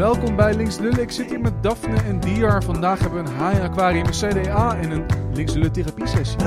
Welkom bij Links Lullen. Ik zit hier met Daphne en Diar. Vandaag hebben we een haai aquarium, een CDA en een Links Lullen therapie sessie.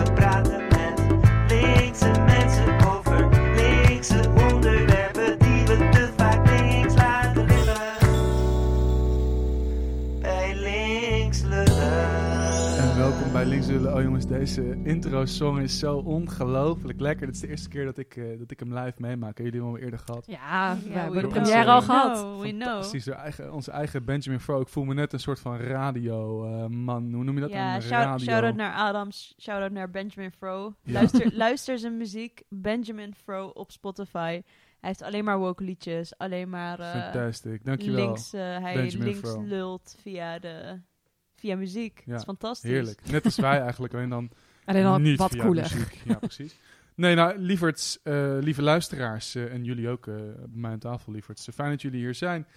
Lullen. Oh jongens, deze intro song is zo ongelooflijk lekker. Dit is de eerste keer dat ik, eh, dat ik hem live meemaak. Hebben jullie hem al eerder gehad? Ja, we hebben we de première al gehad. know. Fantastisch. Onze eigen, onze eigen Benjamin Fro. Ik voel me net een soort van radio eh, man. Hoe noem je dat? Ja, een shout- radio. shout-out naar Adams, shout-out naar Benjamin Fro. Ja. Luister, luister zijn muziek, Benjamin Fro op Spotify. Hij heeft alleen maar woke liedjes, alleen maar eh, Fantastic. Dankjewel. links, hij Benjamin links Fro. lult via, de, via muziek. Ja, Dat is fantastisch. Heerlijk. Net als wij eigenlijk. Alleen dan Alleen al niet wat via cooler. muziek. Ja, precies. Nee, nou, lieverds, eh, lieve luisteraars eh, en jullie ook eh, bij mij aan tafel, lieverds. Fijn dat jullie hier zijn.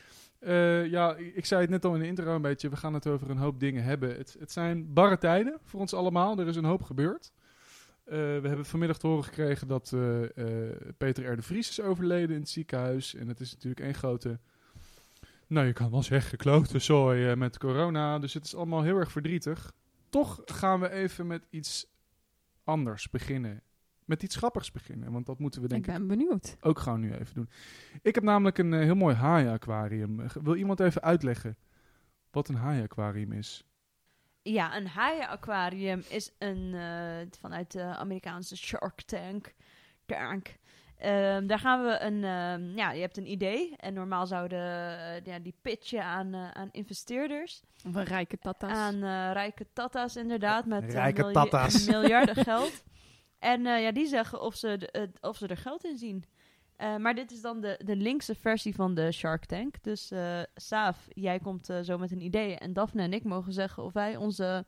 Ja, ik zei het net al in de intro een beetje. We gaan het over een hoop dingen hebben. Het, het zijn barre tijden voor ons allemaal. Er is een hoop gebeurd. We hebben vanmiddag te horen gekregen dat Peter R. de Vries is overleden in het ziekenhuis. En het is natuurlijk één grote, nou je kan wel zeggen, klote zooi eh, met corona. Dus het is allemaal heel erg verdrietig. Toch gaan we even met iets anders beginnen. Met iets grappigs beginnen. Want dat moeten we denk Ik ik ben benieuwd. ook gewoon nu even doen. Ik heb namelijk een eh, heel mooi haai-aquarium. Wil iemand even uitleggen wat een haai-aquarium is? Ja, een haaienaquarium is een eh, vanuit de Amerikaanse Shark Tank. Tank. Ehm, daar gaan we een, ehm, ja, je hebt een idee en normaal zouden eh, ja, die pitchen aan, eh, aan investeerders, Of een rijke tata's. aan eh, rijke tata's inderdaad, met Rijke milja- tata's. miljarden geld. En eh, ja, die zeggen of ze, de- of ze er geld in zien. Eh, maar dit is dan de, de linkse versie van de Shark Tank. Dus eh Saaf, jij komt zo met een idee. En Daphne en ik mogen zeggen of wij onze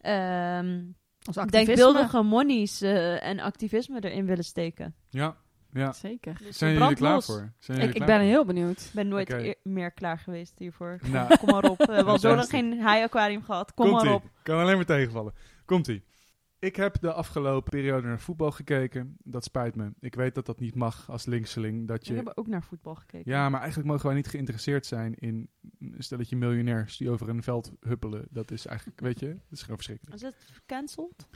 ehm, Ons activisme. denkbeeldige monies en activisme erin willen steken. Ja, ja. Zeker. Dus Zijn jullie er klaar voor? Zijn Ik, jullie ik klaar ben voor? heel benieuwd. Ik ben nooit meer klaar geweest hiervoor. Nou, Kom maar op. We hebben al zo lang Fantastisch. geen haai-aquarium gehad. Kom komt maar op. Kan alleen maar tegenvallen. Komt-ie. Ik heb de afgelopen periode naar voetbal gekeken. Dat spijt me. Ik weet dat dat niet mag als linkseling. Dat We je... hebben ook naar voetbal gekeken. Ja, maar eigenlijk mogen wij niet geïnteresseerd zijn in een stelletje miljonairs die over een veld huppelen. Dat is eigenlijk, weet je, dat is gewoon verschrikkelijk. Is het cancelled?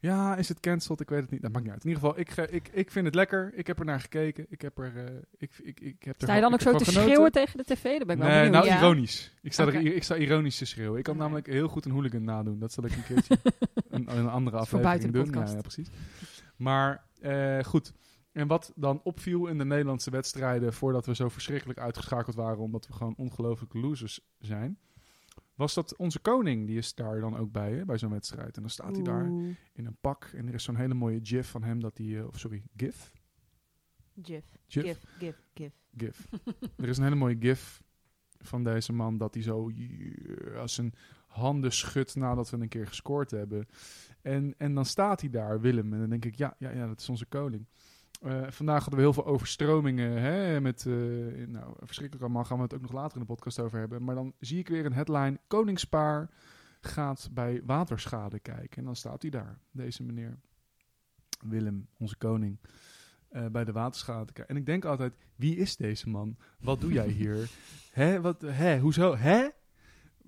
Ja, is het cancelled? Ik weet het niet. Dat maakt niet uit. In ieder geval, ik, ik, ik vind het lekker. Ik heb er naar gekeken. Ik heb er, eh, ik, ik, ik heb er Sta je dan ook zo te genoten. schreeuwen tegen de tv? Daar ben ik wel Nee, nou Ja. ironisch. Ik sta, er, ik sta ironisch te schreeuwen. Ik kan namelijk heel goed een hooligan nadoen. Dat zal ik een keertje een, een andere aflevering buiten de doen. Ja, podcast. ja, precies. Maar eh, goed. En wat dan opviel in de Nederlandse wedstrijden voordat we zo verschrikkelijk uitgeschakeld waren, omdat we gewoon ongelooflijke losers zijn, was dat onze koning, die is daar dan ook bij, hè, bij zo'n wedstrijd. En dan staat hij daar in een pak en er is zo'n hele mooie gif van hem dat hij, eh, of sorry, gif? Gif. Gif? Gif. Gif. Gif. gif. er is een hele mooie gif van deze man dat hij zo eh, als zijn handen schudt nadat we een keer gescoord hebben. En, en dan staat hij daar, Willem. En dan denk ik, ja, ja, ja dat is onze koning. Eh, vandaag hadden we heel veel overstromingen. Hè, met, eh, nou, verschrikkelijk allemaal. Gaan we het ook nog later in de podcast over hebben. Maar dan zie ik weer een headline. Koningspaar gaat bij waterschade kijken. En dan staat hij daar, deze meneer. Willem, onze koning. eh, bij de waterschade kijken. En ik denk altijd, wie is deze man? Wat doe jij hier? hè? Wat, hè? Hoezo? Hè?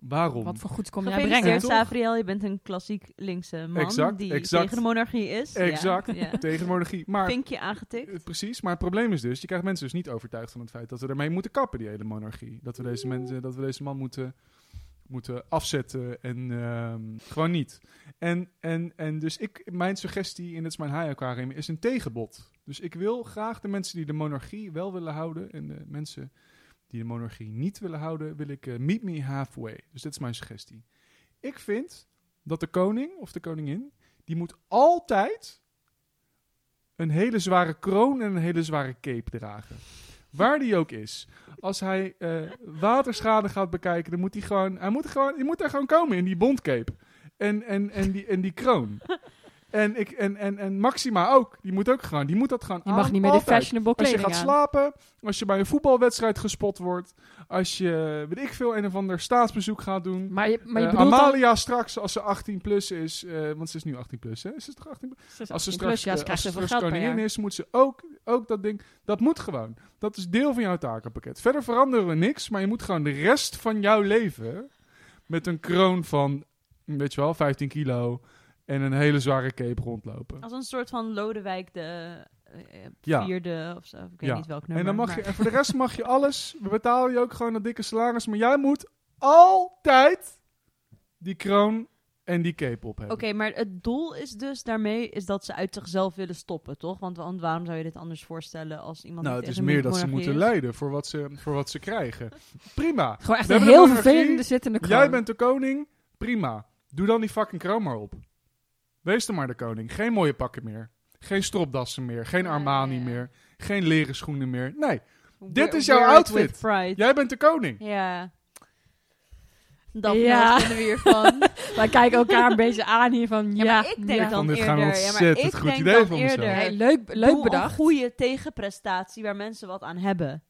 Waarom? Wat voor goeds kom jij brengen? Toch? Savriel. Je bent een klassiek linkse man Exact, die exact. tegen de monarchie is. Exact, Ja, ja. tegen de monarchie. Maar Vinkje aangetikt. Eh, Precies, maar het probleem is dus, je krijgt mensen dus niet overtuigd van het feit dat we ermee moeten kappen, die hele monarchie. Dat we deze, mensen, dat we deze man moeten, moeten afzetten en ehm, gewoon niet. En, en, en dus ik, mijn suggestie, en dat is mijn haai-aquarium, is een tegenbod. Dus ik wil graag de mensen die de monarchie wel willen houden en de mensen die de monarchie niet willen houden, wil ik eh, meet me halfway. Dus dit is mijn suggestie. Ik vind dat de koning of de koningin, die moet altijd een hele zware kroon en een hele zware cape dragen. Waar die ook is. Als hij eh, waterschade gaat bekijken, dan moet hij gewoon, hij moet gewoon, hij moet er gewoon komen in die bondcape. En, en, en, die, en die kroon. En, ik, en, en, en Maxima ook. Die moet ook gewoon. Die moet dat gewoon Je mag niet meer de altijd. fashionable Als je kleding gaat aan. slapen, als je bij een voetbalwedstrijd gespot wordt, als je, weet ik veel, een of ander staatsbezoek gaat doen. Maar je, maar je Eh, bedoelt Amalia straks, als ze 18 plus is, eh, want ze is nu 18 plus, hè? Is ze toch 18 plus? Ze is Als ze 18 straks, ja, ze eh, krijgt als ze zoveel straks geld per koningin jaar. is, moet ze ook, ook dat ding, dat moet gewoon. Dat is deel van jouw takenpakket. Verder veranderen we niks, maar je moet gewoon de rest van jouw leven met een kroon van, weet je wel, 15 kilo en een hele zware cape rondlopen. Als een soort van Lodewijk de eh, eh, Ja. vierde of zo. Ik weet Ja. niet welk nummer. En dan mag je, en voor de rest mag je alles. We betalen je ook gewoon dat dikke salaris. Maar jij moet altijd die kroon en die cape op hebben. Oké, maar het doel is dus daarmee is dat ze uit zichzelf willen stoppen, toch? Want, want waarom zou je dit anders voorstellen als iemand Nou, het is meer dat ze moeten lijden voor wat ze, voor wat ze krijgen. Prima. Gewoon echt We een hebben heel vervelende zittende kroon. Jij bent de koning. Prima. Doe dan die fucking kroon maar op. Wees dan maar de koning. Geen mooie pakken meer. Geen stropdassen meer. Geen Nee. Armani meer. Geen leren schoenen meer. Nee, Dit is jouw outfit. jij bent de koning. Ja. Dat Ja. we hiervan. Wij kijken elkaar een beetje aan hier van, ja, Ja, maar ik denk ja. dan eerder... Ja, maar ik goed denk idee dan van eerder... Hey, leuk, leuk doe bedacht. een goede tegenprestatie waar mensen wat aan hebben.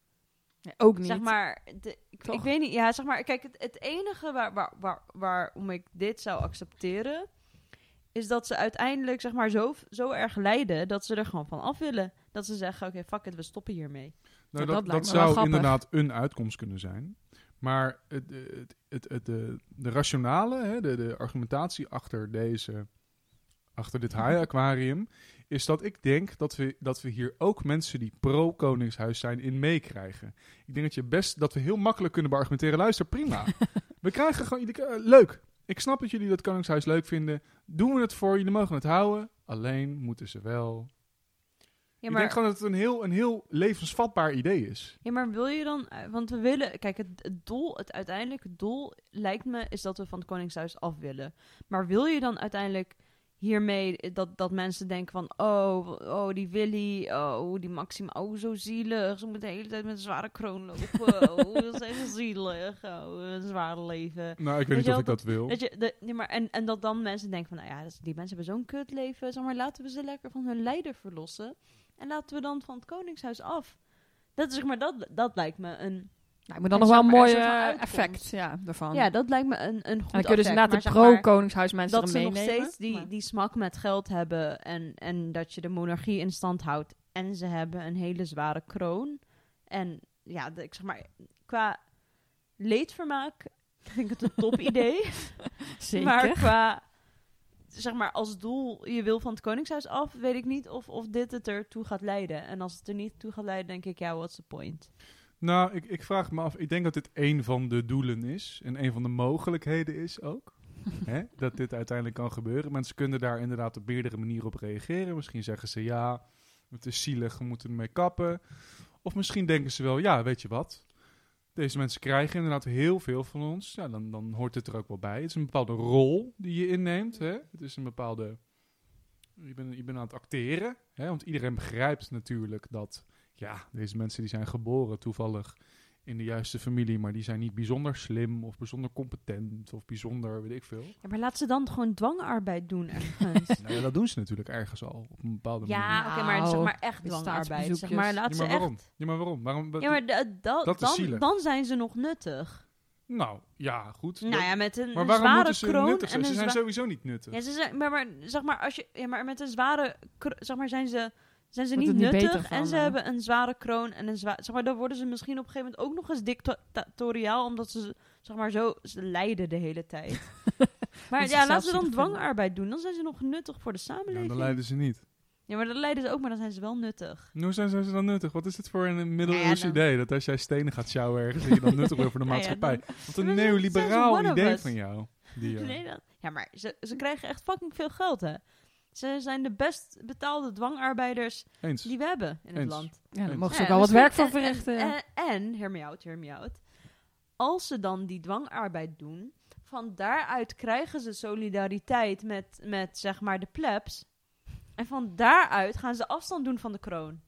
Nee, ook niet. Zeg maar, de, ik, ik weet niet, ja, zeg maar, kijk, het, het enige waar, waar, waar, waarom ik dit zou accepteren, is dat ze uiteindelijk, zeg maar, zo, zo erg lijden dat ze er gewoon van af willen. Dat ze zeggen, oké, fuck it, we stoppen hiermee. Nou, Ja, dat, dat zou inderdaad een uitkomst kunnen zijn. Maar het, het, het, het, de, de rationale, hè, de, de argumentatie achter, deze, achter dit haai-aquarium... is dat ik denk dat we, dat we hier ook mensen die pro-koningshuis zijn in meekrijgen. Ik denk dat, je best, dat we heel makkelijk kunnen beargumenteren. Luister, prima. we krijgen gewoon... eh, leuk. Ik snap dat jullie dat koningshuis leuk vinden. Doen we het voor. Jullie mogen het houden. Alleen moeten ze wel... Ja, Ik denk gewoon dat het een heel, een heel levensvatbaar idee is. ja, maar wil je dan, eh, want we willen, kijk, het, het doel, het uiteindelijke doel lijkt me, is dat we van het Koningshuis af willen. Maar wil je dan uiteindelijk hiermee dat, dat mensen denken van, oh, oh, die Willy, oh, die Maxima, oh, zo zielig. Ze moet de hele tijd met een zware kroon lopen. Oh, dat is zielig. Oh, een zware leven. Nou, ik weet Weet niet of ik dat wil. Dat je, de, nee, maar, en, en dat dan mensen denken van, nou ja, die mensen hebben zo'n kut leven. Zeg maar, laten we ze lekker van hun lijden verlossen. En laten we dan van het Koningshuis af. Dat, is, zeg maar, dat, dat lijkt me een... Nou, ik moet dan En nog wel een mooi effect ja, daarvan. Ja, dat lijkt me een, een goed en dan kun je dus inderdaad de maar zeg maar pro-koningshuis mensen Dat ze nog steeds die, die smak met geld hebben. En, en dat je de monarchie in stand houdt. En ze hebben een hele zware kroon. En ja, de- ik zeg maar, qua leedvermaak vind ik het een top idee. Zeker. Maar qua, zeg maar, als doel je wil van het Koningshuis af, weet ik niet of, of dit het ertoe gaat leiden. En als het er niet toe gaat leiden, denk ik, ja, what's the point? Nou, ik, ik vraag me af. Ik denk dat dit een van de doelen is. En een van de mogelijkheden is ook. hè, dat dit uiteindelijk kan gebeuren. Mensen kunnen daar inderdaad op meerdere manieren op reageren. Misschien zeggen ze ja, het is zielig, we moeten ermee kappen. Of misschien denken ze wel, ja, weet je wat. Deze mensen krijgen inderdaad heel veel van ons. Ja, dan, dan hoort het er ook wel bij. Het is een bepaalde rol die je inneemt. Hè? Het is een bepaalde... Je bent, je bent aan het acteren. Hè? Want iedereen begrijpt natuurlijk dat... Ja, deze mensen die zijn geboren toevallig in de juiste familie... maar die zijn niet bijzonder slim of bijzonder competent... of bijzonder, weet ik veel. Ja, maar laat ze dan gewoon dwangarbeid doen ergens. nou ja, dat doen ze natuurlijk ergens al. Op een bepaalde ja, manier. oké, maar zeg maar echt dwangarbeid. Zeg maar, Ja, laat ze maar waarom? echt... Ja, maar waarom? waarom Ja, maar Dat is dan, dan zijn ze nog nuttig. Nou, ja, goed. Nou Dat- ja, met een, maar een waarom zware moeten ze kroon nuttig en zijn? Ze zijn sowieso niet nuttig. Ja, ze zijn, maar, maar zeg maar, als je, ja, maar met een zware, zeg maar, zijn ze, zijn ze Wordt niet nuttig en ze hebben een zware kroon en een zwaar, zeg maar, dan worden ze misschien op een gegeven moment ook nog eens dictatoriaal, omdat ze, zeg maar, zo ze lijden de hele tijd. maar ja, laten ze dan dwangarbeid doen, dan zijn ze nog nuttig voor de Ja, samenleving. dan leiden ze niet. Ja, maar dan lijden ze ook, maar dan zijn ze wel nuttig. Hoe zijn, zijn ze dan nuttig? Wat is het voor een middeleeuws dan- idee? Dat als jij stenen gaat sjouwen ergens, dat je dan nuttig wordt voor de Nou ja, maatschappij. dan- Wat een neoliberaal idee van jou. Die, Nee, dan, ja, maar ze, ze krijgen echt fucking veel geld, hè. Ze zijn de best betaalde dwangarbeiders eens. die we hebben in het land. Ja, daar mogen ze Ja, ook wel wat misschien- werk van en- verrichten. En, en, en hear me out, hear me out. Als ze dan die dwangarbeid doen, van daaruit krijgen ze solidariteit met, met zeg maar de plebs. En van daaruit gaan ze afstand doen van de kroon.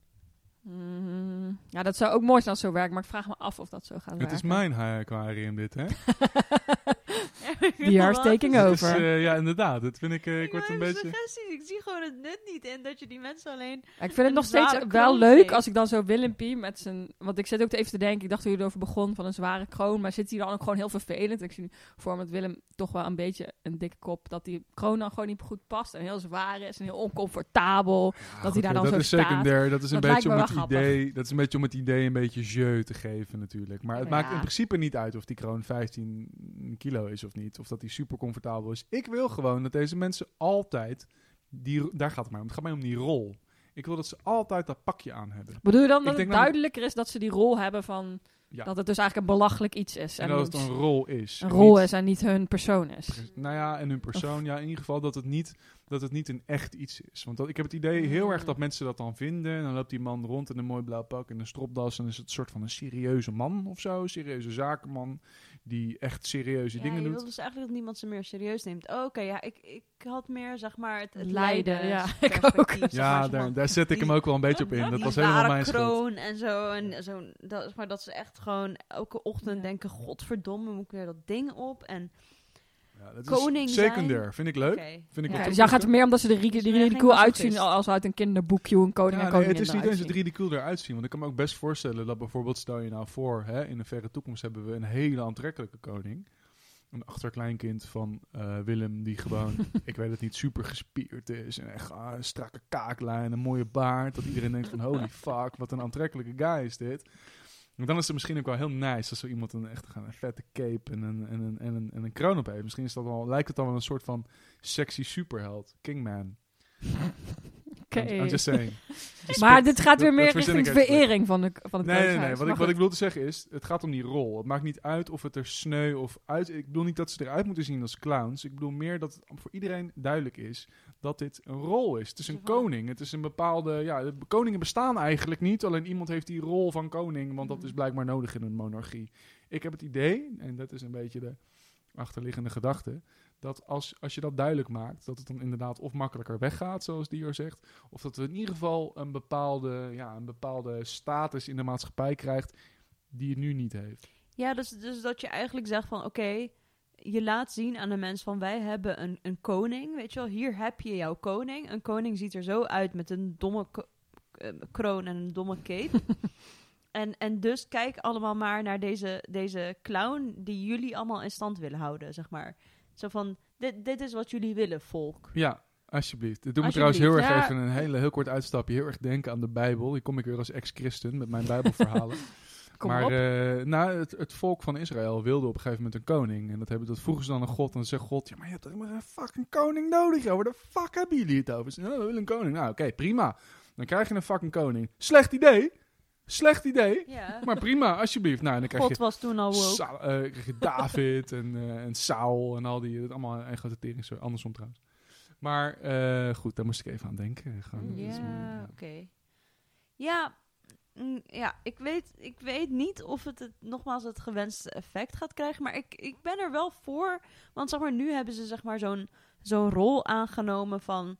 Mm, ja, dat zou ook mooi zijn als het zo werkt, maar ik vraag me af of dat zo gaat Het werken. is mijn aquarium dit, hè? The are taking Dus, over. eh, ja, inderdaad. Dat vind ik, eh, ik word een beetje... suggesties. Ik zie gewoon het nut niet in dat je die mensen alleen... Ja, ik vind het nog steeds wel leuk als ik dan zo Willempie met zijn... Want ik zit ook even te denken, ik dacht toen je erover begon van een zware kroon, maar zit hij dan ook gewoon heel vervelend. Ik zie nu voor me dat Willem toch wel een beetje een dikke kop, dat die kroon dan gewoon niet goed past en heel zwaar is en heel oncomfortabel. Ja, hij daar dan dat zo is staat. secundair. Dat is een Dat beetje om het idee. Dat is een beetje om het idee een beetje jeu te geven natuurlijk. Maar het Ja. maakt in principe niet uit of die kroon 15 kilo is of niet. Of dat die super comfortabel is. Ik wil gewoon dat deze mensen altijd die daar gaat het maar om. Het gaat mij om die rol. Ik wil dat ze altijd dat pakje aan hebben. Bedoel je dan dat het duidelijker is dat ze die rol hebben van... Ja. Dat het dus eigenlijk een belachelijk iets is. En En, dat het een rol is. een rol Niet- is en niet hun persoon is. Pre- Nou ja, en hun persoon, ja, in ieder geval dat het niet, dat het niet een echt iets is. Want dat, ik heb het idee heel erg dat mensen dat dan vinden. En dan loopt die man rond in een mooi blauw pak en een stropdas. En is het een soort van een serieuze man of zo. Een serieuze zakenman die echt serieuze Ja, dingen je doet. wil dus eigenlijk dat niemand ze meer serieus neemt. Oh, Oké, ja, ik, ik had meer, zeg maar, het, het Lijden, ja, ik zeg maar, Ja, daar, daar zet ik hem ook wel een beetje op in. Dat was helemaal mijn schuld. kroon en zo. En zo dat, maar dat ze echt gewoon elke ochtend Ja. denken... Godverdomme, moet ik weer dat ding op? En Ja, dat Koning is zijn. secundair. Vind ik leuk. Vind ik Ja, dus jij gaat meer omdat ze er rieke- Dus ridicuul uitzien als uit een kinderboekje hoe een koning Ja, en nee, koningin het is niet eens het ridicuul eruit zien. Want ik kan me ook best voorstellen dat bijvoorbeeld, stel je nou voor, hè, in de verre toekomst hebben we een hele aantrekkelijke koning. Een achterkleinkind van eh, Willem, die gewoon, ik weet het niet, super gespierd is. En echt ah, een strakke kaaklijn, een mooie baard. Dat iedereen denkt van, holy fuck, wat een aantrekkelijke guy is dit. Dan is het misschien ook wel heel nice als zo iemand een echt een vette cape en een, en, een, en, een, en een kroon op heeft. Misschien is dat wel, lijkt het dan wel een soort van sexy superheld. Kingman. Oké. I'm, I'm just saying. Just Maar dit gaat weer meer richting verering van de, van het Nee, nee, nee. Wat, ik, wat ik wilde zeggen is, het gaat om die rol. Het maakt niet uit of het er sneu of uit... Ik bedoel niet dat ze eruit moeten zien als clowns. Ik bedoel meer dat het voor iedereen duidelijk is dat dit een rol is. Het is een koning. Het is een bepaalde... Ja, de koningen bestaan eigenlijk niet. Alleen iemand heeft die rol van koning, want dat Mhm. is blijkbaar nodig in een monarchie. Ik heb het idee, en dat is een beetje de achterliggende gedachte... Dat als, als je dat duidelijk maakt, dat het dan inderdaad of makkelijker weggaat, zoals Dior zegt, of dat we in ieder geval een bepaalde, ja, een bepaalde status in de maatschappij krijgt die het nu niet heeft. Ja, dus, dus dat je eigenlijk zegt van... Oké, je laat zien aan de mensen van... Wij hebben een, een koning, weet je wel. Hier heb je jouw koning. Een koning ziet er zo uit met een domme eh, kroon en een domme cape. en, en dus kijk allemaal maar naar deze, deze clown... die jullie allemaal in stand willen houden, zeg maar. Zo van, dit, dit is wat jullie willen, volk. Ja, alsjeblieft. Het doet me trouwens heel erg ja. even een hele, heel kort uitstapje. Heel erg denken aan de Bijbel. Hier kom ik weer als ex-christen met mijn Bijbelverhalen. Kom maar eh, nou, het, het volk van Israël wilde op een gegeven moment een koning. En dat, hebben, dat vroegen ze dan aan God. En dan zegt God, ja, maar je hebt toch maar een fucking koning nodig. joh. Waar de fuck hebben jullie het over? Ze zeggen, "Oh, we willen een koning. Nou, oké, prima. Dan krijg je een fucking koning. Slecht idee. Slecht idee. Ja. Maar prima, alsjeblieft. Nou, en dan krijg je God was toen al. Sa- eh, krijg je David en, eh, en Saul en al die. Dat allemaal een grote tering. Sorry, andersom trouwens. Maar eh, goed, daar moest ik even aan denken. Gewoon, Ja, oké. Ja, mm, ja ik, weet, ik weet niet of het, het nogmaals het gewenste effect gaat krijgen. Maar ik, ik ben er wel voor. Want zeg maar, nu hebben ze zeg maar zo'n zo'n rol aangenomen van...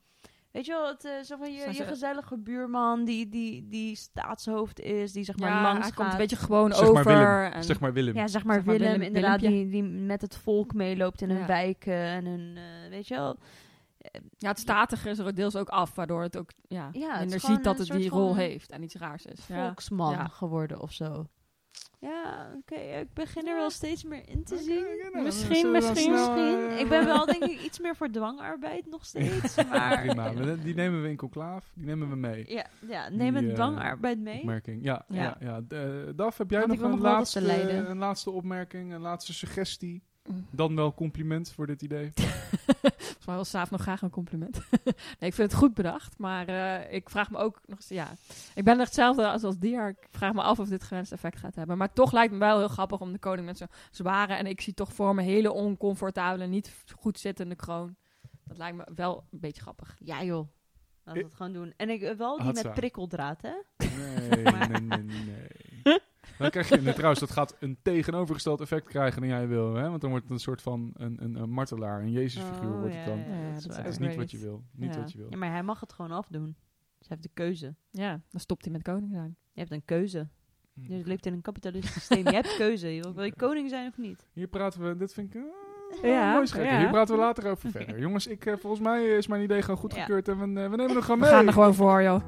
Weet je wel, het, eh, zo van je, je ze- gezellige buurman die, die, die staatshoofd is, die zeg maar ja, langs hij komt een beetje gewoon Zeg maar over. Willem. en- Zeg maar Willem. Ja, zeg maar Zeg maar Willem, Willem- inderdaad, Willempje. die, die met het volk meeloopt in hun Ja. wijken en hun, eh, weet je wel. ja, het statige is er deels ook af, waardoor het ook ja, Ja, minder ziet dat het die rol heeft en iets raars is. Volksman Ja. geworden of zo. Ja, oké, ik begin er wel steeds meer in te zien. nou, Misschien, misschien, snel, Misschien. eh, Ik ben wel denk ik iets meer voor dwangarbeid nog steeds. Maar Prima, die nemen we in conclaaf. Die nemen we mee. ja, ja, neem een eh, dwangarbeid mee. Opmerking. Ja, ja. Ja. ja, Eh, Daf, heb jij Want nog een, nog laatste, een laatste opmerking, een laatste suggestie? Mm. Dan wel compliment voor dit idee. Volgens mij wil Saaf nog graag een compliment. nee, ik vind het goed bedacht, maar eh, ik vraag me ook nog eens, ja, ik ben er hetzelfde als, als Dier. Ik vraag me af of dit gewenst effect gaat hebben. Maar toch lijkt me wel heel grappig om de koning met zo'n zware, en ik zie toch voor me hele oncomfortabele, niet goed zittende kroon. Dat lijkt me wel een beetje grappig. Ja joh, laten we Ik- het gewoon doen. En ik eh, wel die met prikkeldraad, hè? Nee, nee, nee, nee. Dan krijg je, trouwens, dat gaat een tegenovergesteld effect krijgen dan jij wil. Hè? Want dan wordt het een soort van een, een, een martelaar, een Jezusfiguur Oh, wordt het ja, dan. ja, Ja, dat is dat niet wat je wil. Niet Ja. wat je wil. Ja, maar hij mag het gewoon afdoen. Ze heeft de keuze. Ja, dan stopt hij met koning zijn. Je hebt een keuze. Hm. Je leeft in een kapitalistisch systeem. Je hebt keuze. joh. Wil je koning zijn of niet? Hier praten we, dit vind ik... eh, Ja, mooi schrikken. ja. Hier praten we later over verder. Jongens, ik, eh, volgens mij is mijn idee gewoon goedgekeurd en we, eh, we nemen hem gewoon We mee. gaan er gewoon voor, joh.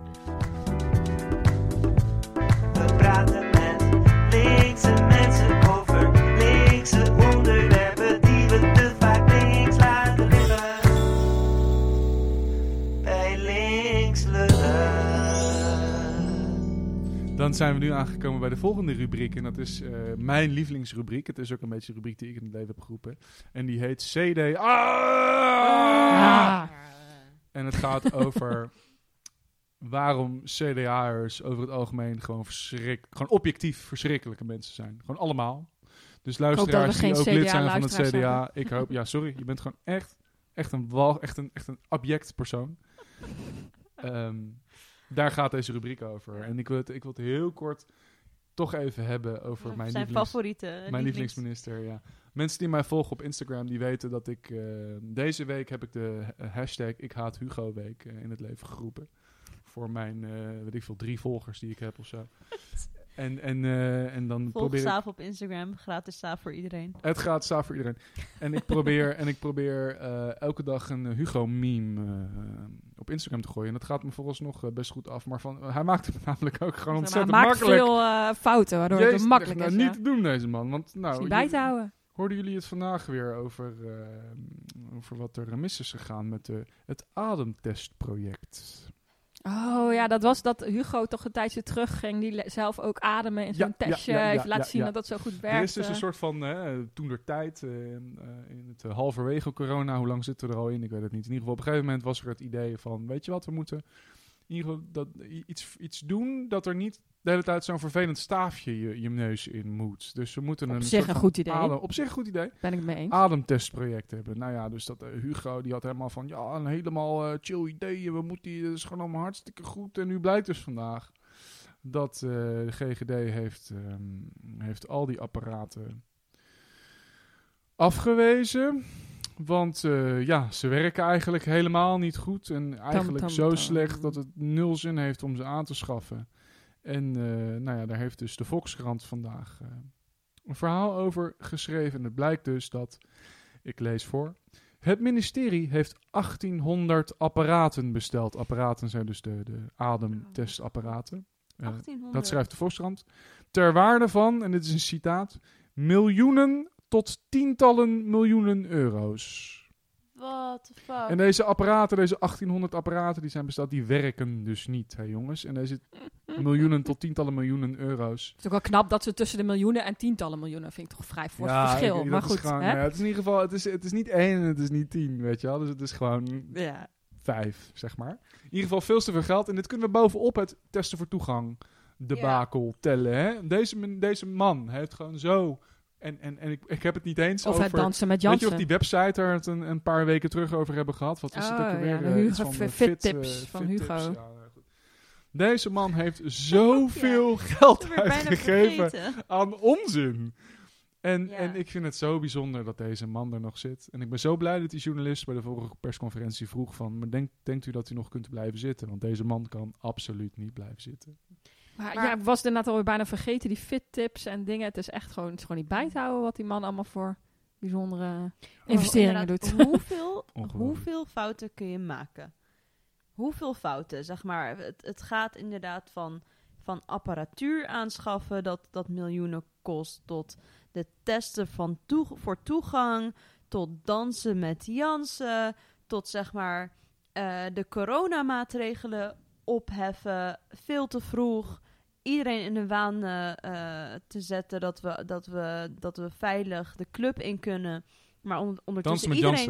Mensen over linkse onderwerpen die we te vaak links laten liggen. Bij links lullen. Dan zijn we nu aangekomen bij de volgende rubriek. En dat is eh, mijn lievelingsrubriek. Het is ook een beetje de rubriek die ik in het leven heb geroepen. En die heet CD. Ah! Ah. En het gaat over waarom CDA'ers over het algemeen gewoon, verschrik, gewoon objectief verschrikkelijke mensen zijn. Gewoon allemaal. Dus luisteraars die ook lid zijn van het CDA. Ik hoop, ja sorry, je bent gewoon echt, echt een wal, echt een, echt een abject persoon. Ehm, daar gaat deze rubriek over. En ik wil het, ik wil het heel kort toch even hebben over mijn Zijn lievelings, favoriete. mijn lievelings- lievelingsminister, ja. Mensen die mij volgen op Instagram, die weten dat ik... eh, deze week heb ik de ha- hashtag Ik haat Hugo week eh, in het leven geroepen. Voor mijn, eh, weet ik veel, drie volgers die ik heb of zo. en, en, eh, en dan Volg probeer ik... Saaf op Instagram. Gratis Saaf voor iedereen. Het gaat saaf voor iedereen. En ik probeer, en ik probeer eh, elke dag een Hugo-meme op Instagram te gooien. En dat gaat me vooralsnog best goed af. Maar van, hij maakt het namelijk ook gewoon maar, ontzettend hij maakt makkelijk. veel fouten, waardoor Jezus, het makkelijk nou, is. niet ja. te doen deze man. Want nou, niet bij te houden. hoorden jullie het vandaag weer over, over wat er mis is gegaan met de, het ademtestproject? Oh ja, dat was dat Hugo toch een tijdje terug ging. Die zelf ook ademen in zo'n Ja, testje. ja, ja, heeft laten ja, zien ja. dat dat zo goed werkt. Er is dus een soort van, eh, toen der tijd, eh, eh, in het uh, halverwege corona, hoe lang zitten we er al in? Ik weet het niet. In ieder geval, op een gegeven moment was er het idee van, weet je wat, we moeten in ieder geval dat, iets, iets doen dat er niet de hele tijd zo'n vervelend staafje je, je neus in moet. Dus we moeten Op een zich een goed idee. adem- op zich een goed idee. Ben ik mee eens. ademtestproject hebben. Nou ja, dus dat eh, Hugo die had helemaal van ja, een helemaal eh, chill idee. We moeten die, dat is gewoon allemaal hartstikke goed. En nu blijkt dus vandaag dat eh, de GGD heeft, ehm, heeft al die apparaten afgewezen. Want eh, ja, ze werken eigenlijk helemaal niet goed. En eigenlijk tam, zo tam. slecht dat het nul zin heeft om ze aan te schaffen. En eh, nou ja, daar heeft dus de Volkskrant vandaag eh, een verhaal over geschreven. En het blijkt dus dat, ik lees voor, het ministerie heeft 1800 apparaten besteld. Apparaten zijn dus de, de ademtestapparaten. 1800. dat schrijft de Volkskrant. Ter waarde van, en dit is een citaat, miljoenen tot tientallen miljoenen euro's. What the fuck? En deze apparaten, deze 1800 apparaten die zijn besteld, die werken dus niet, hè jongens. En deze miljoenen tot tientallen miljoenen euro's. Het is ook wel knap dat ze tussen de miljoenen en tientallen miljoenen vind ik toch vrij fors verschil. maar is goed, gewoon- hè? nou ja, het is in ieder geval, het is, het is niet één en het is niet tien, weet je wel. Dus het is gewoon Ja. vijf, zeg maar. In ieder geval veel te veel geld. En dit kunnen we bovenop het testen voor toegang, debakel, tellen. Hè? Deze, deze man heeft gewoon zo... En, en, en ik, ik heb het niet eens Of over... het dansen met Weet je Jansen. of die website er het een, een paar weken terug over hebben gehad? Wat was het Oh, ook ja, de Eh, Hugo van, Fit- eh, Fit eh, Tips van Fit Hugo. Tips, ja, nou goed. Deze man heeft zoveel geld uitgegeven aan onzin. En, Ja. en ik vind het zo bijzonder dat deze man er nog zit. En ik ben zo blij dat die journalist bij de vorige persconferentie vroeg van... Maar denk, denkt u dat u nog kunt blijven zitten? Want deze man kan absoluut niet blijven zitten. Maar, Maar- ja, ik was inderdaad alweer bijna vergeten, die fit tips en dingen. Het is echt gewoon, het is gewoon niet bij te houden wat die man allemaal voor bijzondere investeringen Inderdaad, doet. Hoeveel, hoeveel fouten kun je maken? Hoeveel fouten, zeg maar. Het, het gaat inderdaad van, van apparatuur aanschaffen dat, dat miljoenen kost, tot de testen van toe, voor toegang, tot dansen met Jansen, tot zeg maar eh, de coronamaatregelen opheffen, veel te vroeg. Iedereen in de waan eh, eh, te zetten dat we, dat, we, dat we veilig de club in kunnen. Maar on- ondertussen iedereen...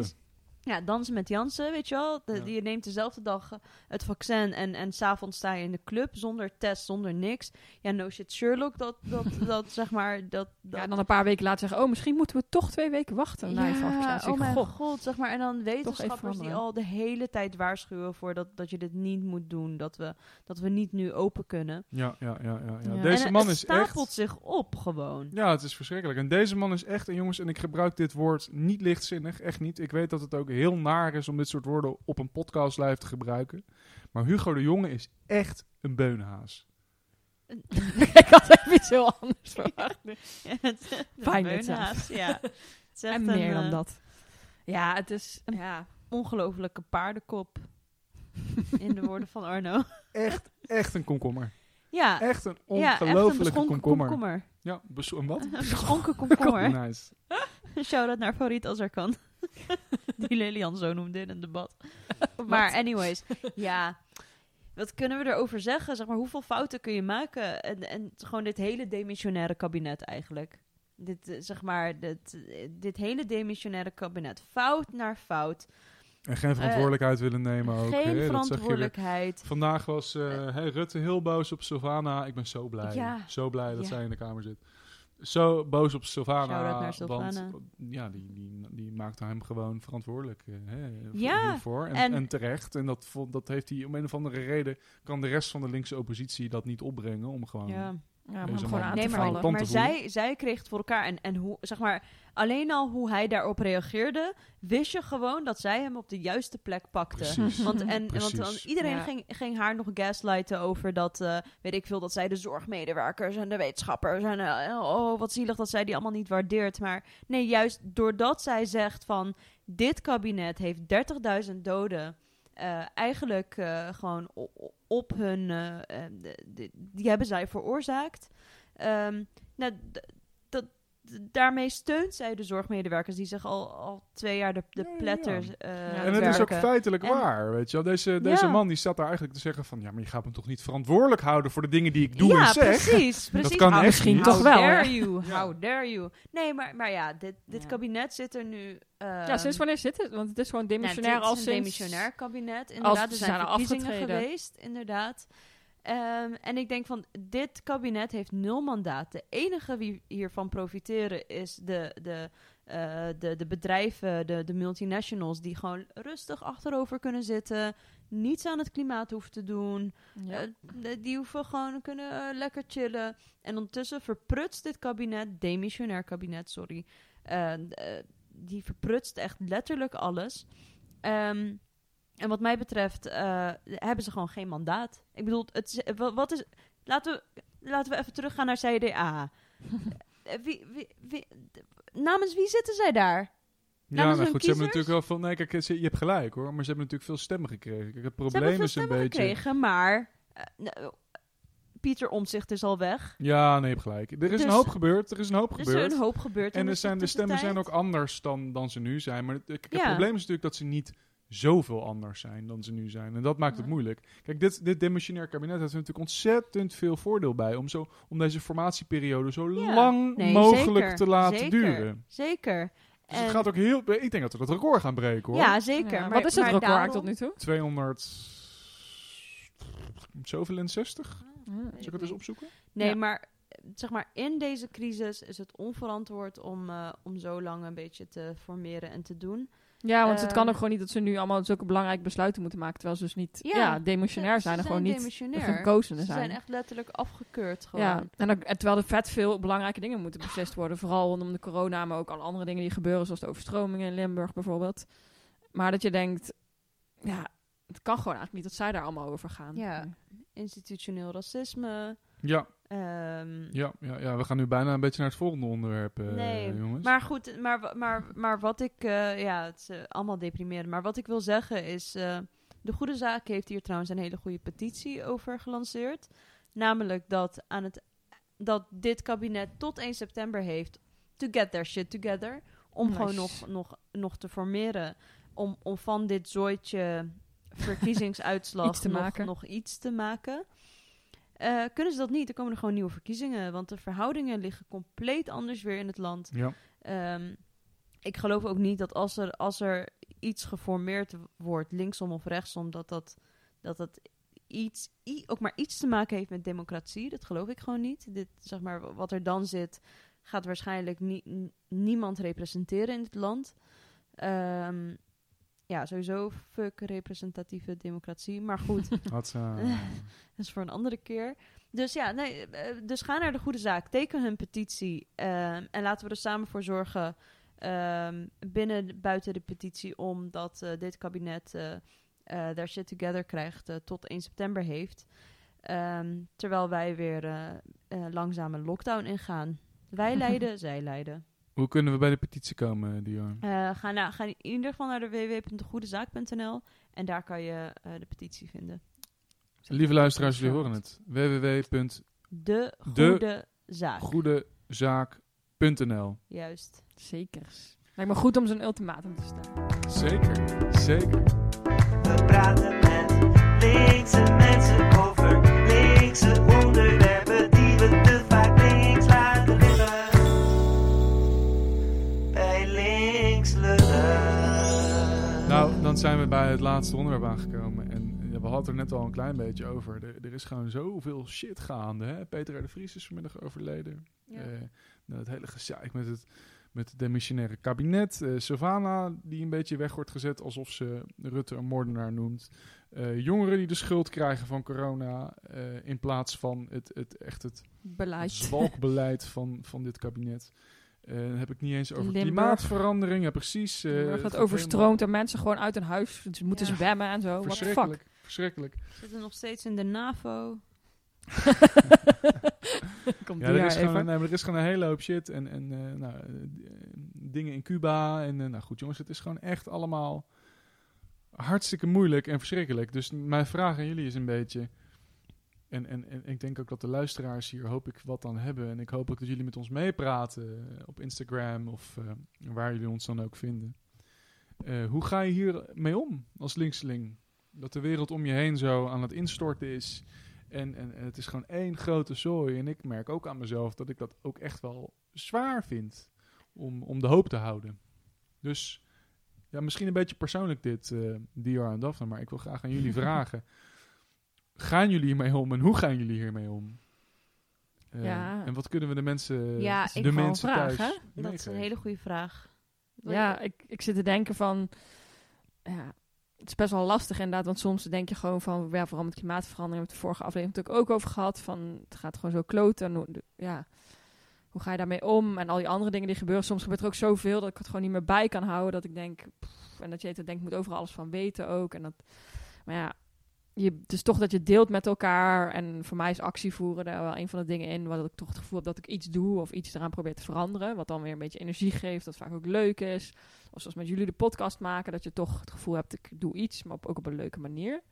Ja, dansen met Jansen, weet je wel. De, Ja. Je neemt dezelfde dag eh, het vaccin en, en s'avonds sta je in de club zonder test, zonder niks. Ja, no shit Sherlock, dat, dat, dat zeg maar... Dat, dat, Ja, en dan een paar weken later zeggen, oh, misschien moeten we toch twee weken wachten. ja, vaccinatie. oh mijn god, zeg maar. En dan wetenschappers die al de hele tijd waarschuwen voor dat, dat je dit niet moet doen. Dat we, dat we niet nu open kunnen. Ja, ja, ja. ja, ja. Ja. Deze en man het is stapelt echt... zich op gewoon. Ja, het is verschrikkelijk. En deze man is echt, en jongens, en ik gebruik dit woord niet lichtzinnig, echt niet. Ik weet dat het ook heel naar is om dit soort woorden op een podcast live te gebruiken. Maar Hugo de Jonge is echt een beunhaas. ik had even iets heel anders verwacht. Fijn beunhaas, ja. Het is echt En een, meer dan eh, dat. Ja, het is... Ja. Ongelofelijke paardenkop. In de woorden van Arno. Echt, echt een komkommer. Ja, Echt een ja echt een ongelofelijke komkommer. komkommer. Ja, een wat? Een beschonken komkommer. Nice. Shout-out naar Farid Azarkan. Die Lilian zo noemde in een debat. Maar anyways, ja. Wat kunnen we erover zeggen? Zeg maar, hoeveel fouten kun je maken? En, en gewoon dit hele demissionaire kabinet eigenlijk. Dit, eh, zeg maar, dit, eh, dit hele demissionaire kabinet. Fout naar fout. En geen verantwoordelijkheid willen nemen ook. Geen verantwoordelijkheid. Vandaag was eh, hè, Rutte heel boos op Sylvana. Ik ben zo blij. Ja. Zo blij dat Ja. zij in de Kamer zit. Zo boos op Sylvana. Want ja, die, die, die maakte hem gewoon verantwoordelijk eh, hè, voor- Ja, hiervoor. En, en- en terecht. En dat, dat heeft hij om een of andere reden... kan de rest van de linkse oppositie dat niet opbrengen. Om gewoon... Ja. Ja, om gewoon aan te maar, vallen. Maar voelen. zij, zij kreeg het voor elkaar. En, en hoe, zeg maar, alleen al hoe hij daarop reageerde, wist je gewoon dat zij hem op de juiste plek pakte. Precies. Want, en, Precies. want dan iedereen Ja. ging, ging haar nog gaslighten over dat, eh, weet ik veel, dat zij de zorgmedewerkers en de wetenschappers en eh, oh, wat zielig dat zij die allemaal niet waardeert. Maar nee, juist doordat zij zegt van, dit kabinet heeft 30.000 doden eh, eigenlijk eh, gewoon op hun, eh, eh, die hebben zij veroorzaakt. Ehm, nou, dat, daarmee steunt zij de zorgmedewerkers die zich al, al twee jaar de, de Ja, ja, pletters ja. eh, En het is ook feitelijk En- waar, weet je wel. Deze, deze Ja. man die staat daar eigenlijk te zeggen van... Ja, maar je gaat me toch niet verantwoordelijk houden voor de dingen die ik doe ja, en zeg? precies. precies. kan How- echt misschien niet. toch How wel, dare hè? you, how dare you. Nee, maar, maar ja, dit, dit Ja. kabinet zit er nu... Ja, sinds ehm, wanneer zit het? Want het is gewoon nou, demissionair dit is een demissionair kabinet. Inderdaad, er zijn zijn al verkiezingen afgetreden. geweest, inderdaad. Ehm, en ik denk van, dit kabinet heeft nul mandaat. De enige wie hiervan profiteren is de, de, eh, de, de bedrijven, de, de multinationals... die gewoon rustig achterover kunnen zitten... niets aan het klimaat hoeven te doen... Ja. Eh, de- die hoeven gewoon kunnen eh, lekker chillen. En ondertussen verprutst dit kabinet, demissionair kabinet, sorry. die verprutst echt letterlijk alles. Ehm, en wat mij betreft eh, hebben ze gewoon geen mandaat. Ik bedoel, het, is- wat is. Laten we, laten we even teruggaan naar CDA. Eh, wie, wie, namens wie zitten zij daar? Ja, nou hun goed, ze hebben natuurlijk wel veel... Nee, kijk, ze- je hebt gelijk hoor, maar ze hebben natuurlijk veel stemmen gekregen. Kijk, het Ze probleem hebben veel is een stemmen beetje... gekregen, maar. eh, nou, Pieter Omzicht is al weg. Ja, nee, je hebt gelijk. Er is Dus- een hoop gebeurd, er is een hoop Er is gebeurd. een hoop gebeurd. en de er zijn, de stemmen zijn ook anders dan, dan ze nu zijn. Maar het, kijk, het Ja. probleem is natuurlijk dat ze niet zoveel anders zijn dan ze nu zijn. En dat maakt het Ja. moeilijk. Kijk, dit, dit demissionair kabinet heeft er natuurlijk ontzettend veel voordeel bij... om, zo, om deze formatieperiode zo Ja. lang Nee, mogelijk zeker, te laten zeker. duren. Zeker. Dus En- het gaat ook heel... Ik denk dat we dat record gaan breken, hoor. Ja, zeker. Ja, maar, wat is het record daarom- tot nu toe? 200... Zoveel en 60? Ja. Zal ik het eens opzoeken? Nee, Ja. maar zeg maar, in deze crisis is het onverantwoord om, eh, om zo lang een beetje te formeren en te doen. Ja, want het kan Ehm, ook gewoon niet dat ze nu allemaal zulke belangrijke besluiten moeten maken. Terwijl ze dus niet Ja, ja, demissionair Ze- zijn en ze gewoon niet demissionair. gekozenen Ze zijn. zijn echt letterlijk afgekeurd gewoon. ja, en, ook, en terwijl er vet veel belangrijke dingen moeten beslist worden. Vooral rondom de corona, maar ook alle andere dingen die gebeuren. Zoals de overstromingen in Limburg bijvoorbeeld. Maar dat je denkt, ja, het kan gewoon eigenlijk niet dat zij daar allemaal over gaan. Ja. Institutioneel racisme. Ja, ehm, ja, ja, ja, we gaan nu bijna een beetje naar het volgende onderwerp, eh, Nee, jongens. Maar goed, maar, maar, maar wat ik... eh, ja, het is eh, allemaal deprimerend. Maar wat ik wil zeggen is... eh, de Goede Zaak heeft hier trouwens een hele goede petitie over gelanceerd. Namelijk dat, aan het, dat dit kabinet tot 1 september heeft... to get their shit together. Om Nice. gewoon nog, nog, nog te formeren. Om, om van dit zooitje verkiezingsuitslag Iets te nog, maken. nog iets te maken. Eh, kunnen ze dat niet, dan komen er gewoon nieuwe verkiezingen. Want de verhoudingen liggen compleet anders weer in het land. Ja. Ehm, ik geloof ook niet dat als er, als er iets geformeerd wordt, linksom of rechtsom, dat dat, dat, dat iets, ook maar iets te maken heeft met democratie. Dat geloof ik gewoon niet. Dit, zeg maar, wat er dan zit, gaat waarschijnlijk niemand representeren in het land. Ehm, ja, sowieso fuck representatieve democratie. Maar goed, Had ze, dat is voor een andere keer. Dus ja, nee, eh, dus ga naar de goede zaak. Teken hun petitie. ehm, en laten we er samen voor zorgen. ehm, binnen, buiten de petitie. Omdat eh, dit kabinet eh eh, their shit together krijgt. eh, tot 1 september heeft. Ehm, terwijl wij weer eh, eh, langzaam een lockdown ingaan. Wij leiden, zij leiden. Hoe kunnen we bij de petitie komen, Dior? Eh, ga, na, ga in ieder geval naar de www.degoedezaak.nl en daar kan je eh, de petitie vinden. Lieve luisteraars, jullie horen het. www.degoedezaak.nl De Juist. Zekers. Lijkt me goed om zo'n ultimatum te stellen. Zeker, zeker. We praten met linkse mensen over linkse dan zijn we bij het laatste onderwerp aangekomen. En ja, we hadden het er net al een klein beetje over. Er, er is gewoon zoveel shit gaande. Hè? Peter R. de Vries is vanmiddag overleden. Ja. Eh, nou, het hele gezeik met het, met het demissionaire kabinet. Eh Savannah, die een beetje weg wordt gezet alsof ze Rutte een moordenaar noemt. Eh, jongeren die de schuld krijgen van corona. in plaats van het, het, echt het Beleid. zwalkbeleid van, van dit kabinet. Eh, dan heb ik niet eens over Limburg. klimaatverandering. Ja, precies. eh, Uh, het dat gaat overstroomt en mensen gewoon uit hun huis ze moeten Ja. zwemmen en zo. the fuck? Verschrikkelijk. We zitten nog steeds in de NAVO. Komt Ja, er is, gewoon, nee, er is gewoon een hele hoop shit. En, en eh, nou, dingen in Cuba. En nou goed, jongens, het is gewoon echt allemaal hartstikke moeilijk en verschrikkelijk. Dus mijn vraag aan jullie is een beetje. En, en, en ik denk ook dat de luisteraars hier hoop ik wat aan hebben. En ik hoop ook dat jullie met ons meepraten eh, op Instagram of eh, waar jullie ons dan ook vinden. Eh, hoe ga je hier mee om als linkseling? Dat de wereld om je heen zo aan het instorten is. En, en, en het is gewoon één grote zooi. En ik merk ook aan mezelf dat ik dat ook echt wel zwaar vind. Om, om de hoop te houden. Dus ja, misschien een beetje persoonlijk dit, eh Dior en Daphne. Maar ik wil graag aan jullie vragen. Gaan jullie hiermee om en hoe gaan jullie hiermee om? Eh, Ja. En wat kunnen we de mensen, Ja, de mensen vragen, thuis? Dat is een hele goede vraag. Wil Ja, je- ik, ik zit te denken van... Ja, het is best wel lastig inderdaad, want soms denk je gewoon van... Ja, vooral met klimaatverandering, hebben we het de vorige aflevering natuurlijk ook over gehad. Van, het gaat gewoon zo kloten. Hoe- ja, hoe ga je daarmee om? En al die andere dingen die gebeuren. Soms gebeurt er ook zoveel dat ik het gewoon niet meer bij kan houden. Dat ik denk... pff, en dat je het denkt, ik moet overal alles van weten ook. En dat, maar ja, je, is toch dat je deelt met elkaar. En voor mij is actie voeren daar wel een van de dingen in. Waar ik toch het gevoel heb dat ik iets doe of iets eraan probeer te veranderen. Wat dan weer een beetje energie geeft, dat vaak ook leuk is. Of zoals met jullie de podcast maken, dat je toch het gevoel hebt, ik doe iets, maar ook op een leuke manier.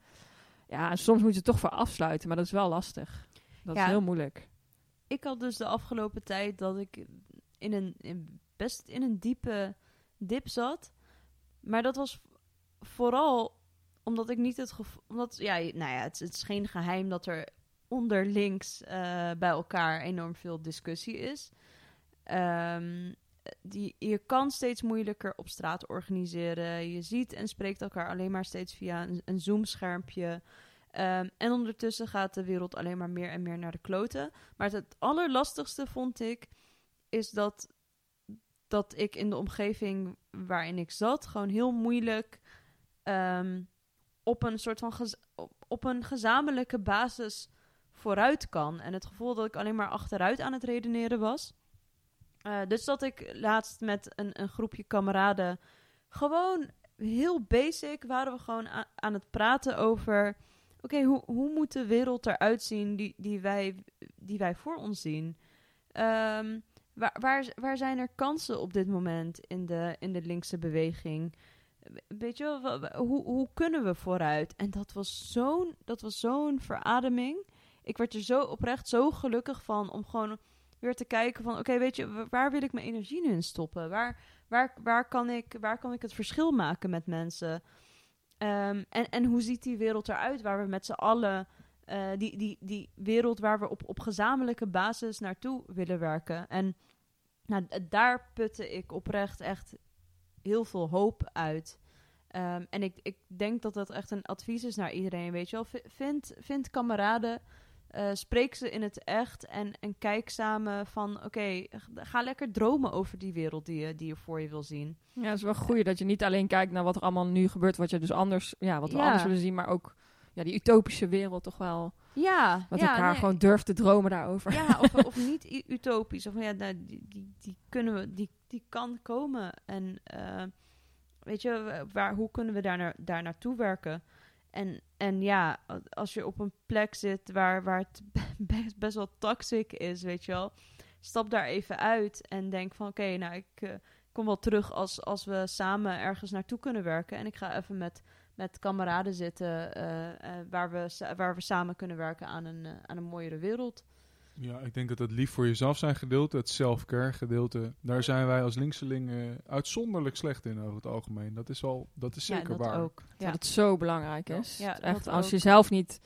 Ja, en soms moet je het toch voor afsluiten, maar dat is wel lastig. Dat Ja. is heel moeilijk. ik had dus de afgelopen tijd dat ik in een in best in een diepe dip zat. Maar dat was vooral omdat ik niet het gevoel. Omdat, ja, nou ja, het, is geen geheim dat er onder links eh, bij elkaar enorm veel discussie is. Ehm, die, je kan steeds moeilijker op straat organiseren. Je ziet en spreekt elkaar alleen maar steeds via een, een Zoom-schermpje. Ehm, en ondertussen gaat de wereld alleen maar meer en meer naar de kloten. Maar het, het allerlastigste vond ik, is dat, dat ik in de omgeving waarin ik zat, gewoon heel moeilijk ehm, op een soort van op, een gezamenlijke basis vooruit kan. En het gevoel dat ik alleen maar achteruit aan het redeneren was. Eh, dus dat ik laatst met een, een groepje kameraden gewoon heel basic waren we gewoon aan het praten over oké, hoe, hoe moet de wereld eruit zien die, die, wij, die wij voor ons zien? Ehm, waar, waar, waar zijn er kansen op dit moment in de, in de linkse beweging? Weet je wel, hoe, hoe kunnen we vooruit? En dat was zo'n zo'n verademing. Ik werd er zo oprecht zo gelukkig van om gewoon weer te kijken van... oké, weet je, wa- waar wil ik mijn energie nu in stoppen? Waar, waar, waar, kan, ik, waar kan ik het verschil maken met mensen? Ehm, en, en hoe ziet die wereld eruit waar we met z'n allen... eh, die, die, die wereld waar we op, op gezamenlijke basis naartoe willen werken. En nou, daar putte ik oprecht echt heel veel hoop uit. Ehm, en ik, ik denk dat dat echt een advies is naar iedereen, weet je wel. V- Vind, vind kameraden, eh, spreek ze in het echt en, en kijk samen van... oké, ga lekker dromen over die wereld die je, die je voor je wil zien. Ja, het is wel goed dat je niet alleen kijkt naar wat er allemaal nu gebeurt, wat je dus anders, ja, wat we Ja. anders willen zien, maar ook ja, die utopische wereld toch wel. Ja, Met ja, elkaar nee. gewoon durft te dromen daarover. Ja, of, of niet utopisch. Of ja, nou, die, die, die kunnen we, die, die kan komen. En eh, weet je, waar, hoe kunnen we daar, naar, daar naartoe werken? En, en ja, als je op een plek zit waar, waar het best, best wel toxic is, weet je wel. stap daar even uit en denk van oké, nou ik eh, kom wel terug als, als we samen ergens naartoe kunnen werken. En ik ga even met, met kameraden zitten eh, eh, waar, we, waar we samen kunnen werken aan een, eh, aan een mooiere wereld. Ja, ik denk dat het lief voor jezelf zijn gedeelte, het self-care gedeelte, daar zijn wij als linkselingen uitzonderlijk slecht in over het algemeen. Dat is wel, dat is zeker ja, dat waar. ook. Ja. Dat het zo belangrijk is. Ja, Echt, als ook. je zelf niet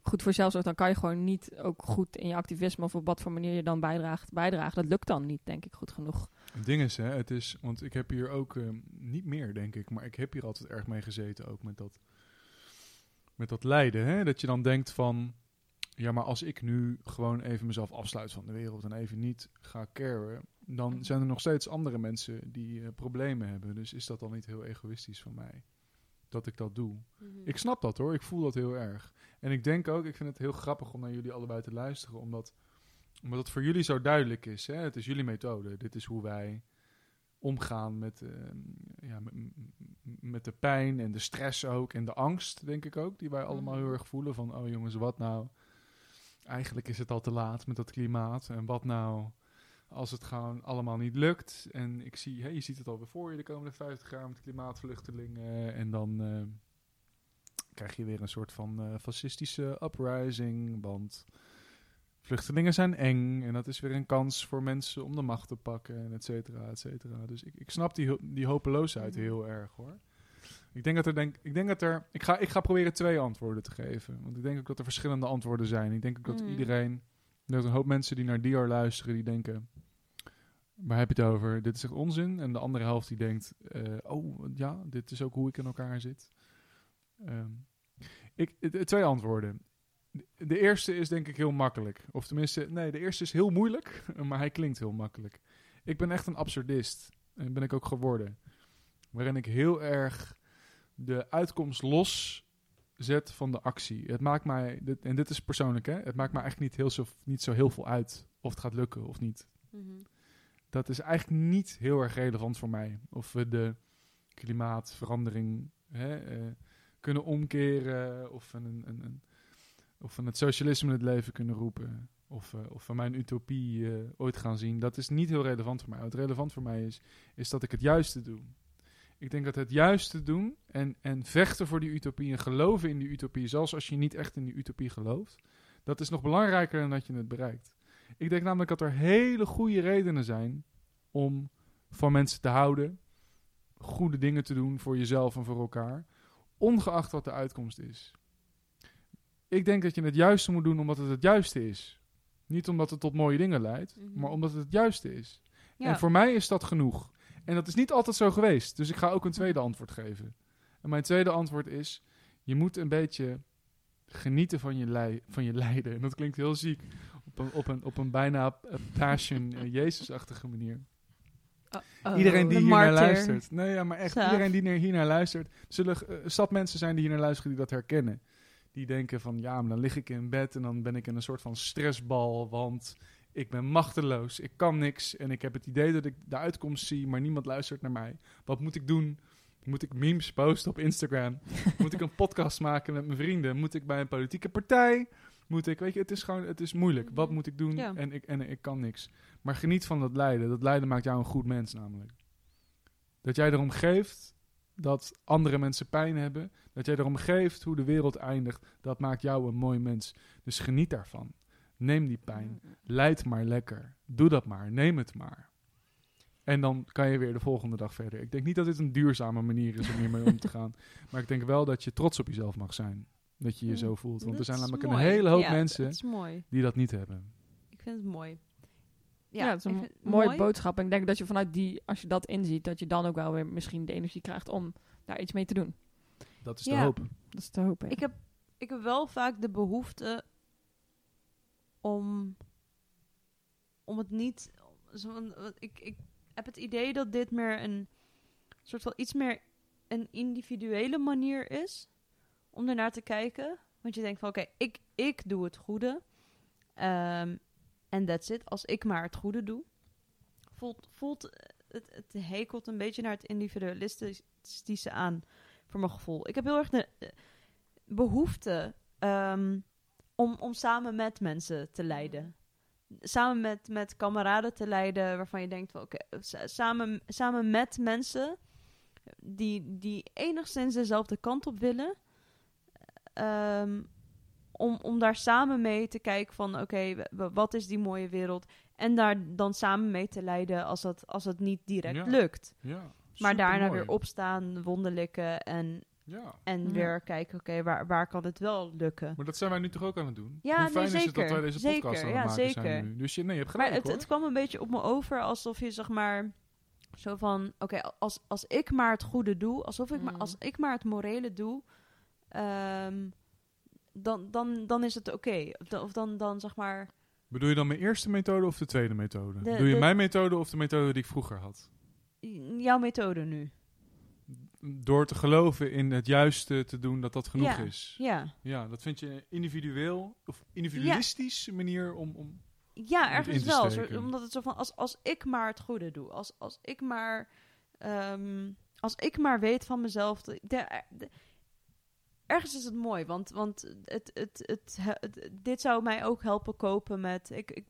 goed voor jezelf zorgt, dan kan je gewoon niet ook goed in je activisme of op wat voor manier je dan bijdraagt, bijdragen. Dat lukt dan niet, denk ik, goed genoeg. Het ding is, hè, het is, want ik heb hier ook, eh, niet meer denk ik, maar ik heb hier altijd erg mee gezeten ook met dat, met dat lijden. Hè? Dat je dan denkt van, ja, maar als ik nu gewoon even mezelf afsluit van de wereld en even niet ga caren, dan zijn er nog steeds andere mensen die eh, problemen hebben. Dus is dat dan niet heel egoïstisch van mij dat ik dat doe? Ik snap dat hoor, ik voel dat heel erg. En ik denk ook, ik vind het heel grappig om naar jullie allebei te luisteren, omdat, omdat het voor jullie zo duidelijk is. Hè? Het is jullie methode, dit is hoe wij omgaan met, eh, ja, met, met de pijn en de stress ook en de angst, denk ik ook, die wij allemaal heel Mhm. erg voelen. Van, oh jongens, wat nou? Eigenlijk is het al te laat met dat klimaat. En wat nou als het gewoon allemaal niet lukt? En ik zie, hè, je ziet het al voor je de komende 50 jaar met klimaatvluchtelingen. En dan eh, krijg je weer een soort van eh, fascistische uprising. Want vluchtelingen zijn eng. En dat is weer een kans voor mensen om de macht te pakken. En et cetera, et cetera. Dus ik, ik snap die, die hopeloosheid Mhm. heel erg hoor. Ik denk dat er, denk, ik denk dat er, ik ga, ik ga proberen twee antwoorden te geven. Want ik denk ook dat er verschillende antwoorden zijn. Ik denk ook dat Mhm. iedereen, er zijn een hoop mensen die naar Dior luisteren, die denken, waar heb je het over? Dit is echt onzin. En de andere helft die denkt, eh, oh ja, dit is ook hoe ik in elkaar zit. Ehm, ik, twee antwoorden. De- eerste is denk ik heel makkelijk. Of tenminste, nee, de eerste is heel moeilijk, maar hij klinkt heel makkelijk. Ik ben echt een absurdist. En ben ik ook geworden. Waarin ik heel erg de uitkomst los zet van de actie. Het maakt mij, dit, en dit is persoonlijk, hè, het maakt mij eigenlijk niet, heel zo, niet zo heel veel uit of het gaat lukken of niet. Mhm. Dat is eigenlijk niet heel erg relevant voor mij. Of we de klimaatverandering hè, eh, kunnen omkeren, of een, een, een, of we het socialisme in het leven kunnen roepen, of, eh, of we mijn utopie eh, ooit gaan zien. Dat is niet heel relevant voor mij. Wat relevant voor mij is, is dat ik het juiste doe. Ik denk dat het juiste doen en, en vechten voor die utopie en geloven in die utopie, zelfs als je niet echt in die utopie gelooft, dat is nog belangrijker dan dat je het bereikt. Ik denk namelijk dat er hele goede redenen zijn om van mensen te houden, goede dingen te doen voor jezelf en voor elkaar, ongeacht wat de uitkomst is. Ik denk dat je het juiste moet doen omdat het het juiste is. Niet omdat het tot mooie dingen leidt, Mhm. maar omdat het het juiste is. Ja. En voor mij is dat genoeg. En dat is niet altijd zo geweest. Dus ik ga ook een tweede antwoord geven. En mijn tweede antwoord is: je moet een beetje genieten van je, van je lijden. En dat klinkt heel ziek. Op een, op een, op een bijna passion eh, Jezus-achtige manier. Oh. iedereen die hier naar luistert. Nee, ja, maar echt. Zaaf. Iedereen die hier naar luistert. Zullen een stap mensen zijn die hier naar luisteren die dat herkennen. Die denken van ja, maar dan lig ik in bed en dan ben ik in een soort van stressbal. Want ik ben machteloos. Ik kan niks. En ik heb het idee dat ik de uitkomst zie, maar niemand luistert naar mij. Wat moet ik doen? Moet ik memes posten op Instagram? moet ik een podcast maken met mijn vrienden? Moet ik bij een politieke partij? Moet ik, weet je, het is gewoon, het is moeilijk. Wat moet ik doen? Ja. En, ik, en ik kan niks. Maar geniet van dat lijden. Dat lijden maakt jou een goed mens namelijk. Dat jij erom geeft dat andere mensen pijn hebben. Dat jij erom geeft hoe de wereld eindigt. Dat maakt jou een mooi mens. Dus geniet daarvan. Neem die pijn. Leid maar lekker. Doe dat maar. Neem het maar. En dan kan je weer de volgende dag verder. Ik denk niet dat dit een duurzame manier is om hiermee om te gaan. Maar ik denk wel dat je trots op jezelf mag zijn. Dat je je zo voelt. Want er zijn namelijk mooi. een hele hoop Ja, mensen Dat die dat niet hebben. Ik vind het mooi. Ja, het is een mooie mooi. boodschap. En ik denk dat je vanuit die, als je dat inziet, dat je dan ook wel weer misschien de energie krijgt om daar iets mee te doen. Dat is de hoop. Dat is te hopen. Ik heb, ik heb wel vaak de behoefte om, om het niet. Zo, ik, ik heb het idee dat dit meer een soort van iets meer een individuele manier is om ernaar te kijken. Want je denkt van oké, ik, ik doe het goede. Ehm, En that's it. Als ik maar het goede doe. Voelt, voelt eh, het, het hekelt een beetje naar het individualistische aan. Voor mijn gevoel. Ik heb heel erg de eh, behoefte ehm, om, om samen met mensen te leiden. samen met, met kameraden te leiden waarvan je denkt, van, oké, sa- samen, samen met mensen die, die enigszins dezelfde kant op willen, ehm, om, om daar samen mee te kijken van, oké, wat is die mooie wereld? En daar dan samen mee te leiden als het, als het niet direct Ja. lukt. Ja, Maar daarna weer opstaan, wonderlikken en, Ja, en Ja. weer kijken, oké, waar, waar kan het wel lukken? maar dat zijn wij nu toch ook aan het doen? Ja, Hoe nee, fijn is het dat zeker. wij deze Zeker, podcast aan ja, het maken zeker. zijn nu? Dus je, nee, je hebt Maar gelijk het, hoor. het kwam een beetje op me over alsof je zeg maar zo van, oké, als, als ik maar het goede doe, alsof ik maar, Mm. als ik maar het morele doe, ehm, dan, dan, dan is het oké. Of, dan, of dan, dan zeg maar, Bedoel je dan mijn eerste methode of de tweede methode? De- Doe je de- mijn methode of de methode die ik vroeger had? jouw methode nu. Door te geloven in het juiste te doen dat dat genoeg Ja. is. Ja, Ja, dat vind je individueel of individualistische manier om, om... ja ergens wel. Zo, omdat het zo van, als, als ik maar het goede doe, als, als ik maar, ehm, als ik maar weet van mezelf. de- ergens is het mooi, want, want het, het, het, het- dit zou mij ook helpen kopen met. Ik, ik,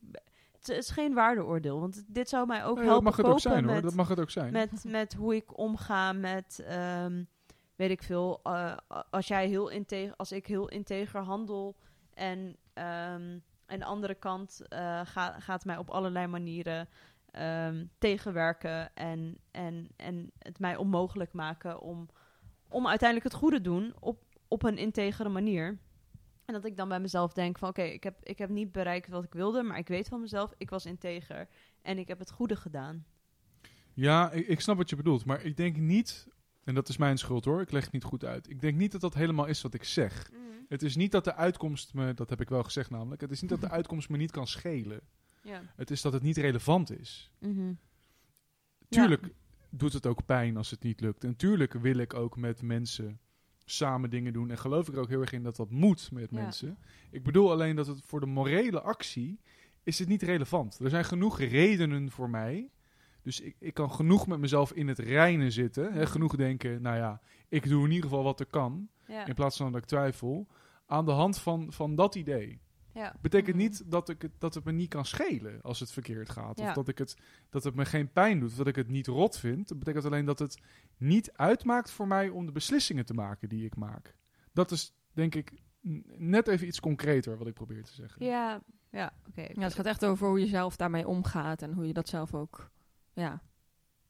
het is geen waardeoordeel, want dit zou mij ook Nee, dat helpen mag het ook zijn met, hoor, dat mag het ook zijn. met, met hoe ik omga met, ehm, weet ik veel, eh, als jij heel integer, als ik heel integer handel en ehm aan de andere kant eh, gaat gaat mij op allerlei manieren ehm, tegenwerken en, en, en het mij onmogelijk maken om, om uiteindelijk het goede doen op, op een integere manier. En dat ik dan bij mezelf denk van oké, ik, heb, ik heb niet bereikt wat ik wilde, maar ik weet van mezelf, ik was integer en ik heb het goede gedaan. Ja, ik, ik snap wat je bedoelt, maar ik denk niet, en dat is mijn schuld hoor, ik leg het niet goed uit. Ik denk niet dat dat helemaal is wat ik zeg. Het is niet dat de uitkomst me, dat heb ik wel gezegd namelijk, het is niet dat de uitkomst me niet kan schelen. Ja. Het is dat het niet relevant is. Mhm. Tuurlijk doet het ook pijn als het niet lukt. En tuurlijk wil ik ook met mensen samen dingen doen. En geloof ik er ook heel erg in dat dat moet met Ja. mensen. Ik bedoel alleen dat het voor de morele actie is het niet relevant. Er zijn genoeg redenen voor mij. Dus ik, ik kan genoeg met mezelf in het reinen zitten. Hè, genoeg denken, nou ja, ik doe in ieder geval wat er kan. Ja. In plaats van dat ik twijfel. Aan de hand van, van dat idee. Ja. Betekent Mhm. niet dat, ik het, dat het me niet kan schelen als het verkeerd gaat. Of Ja. dat, ik het, dat het me geen pijn doet. Of dat ik het niet rot vind. Dat betekent alleen dat het niet uitmaakt voor mij om de beslissingen te maken die ik maak. Dat is denk ik net even iets concreter wat ik probeer te zeggen. Ja, ja, oké. Ja, het gaat echt over hoe je zelf daarmee omgaat en hoe je dat zelf ook ja,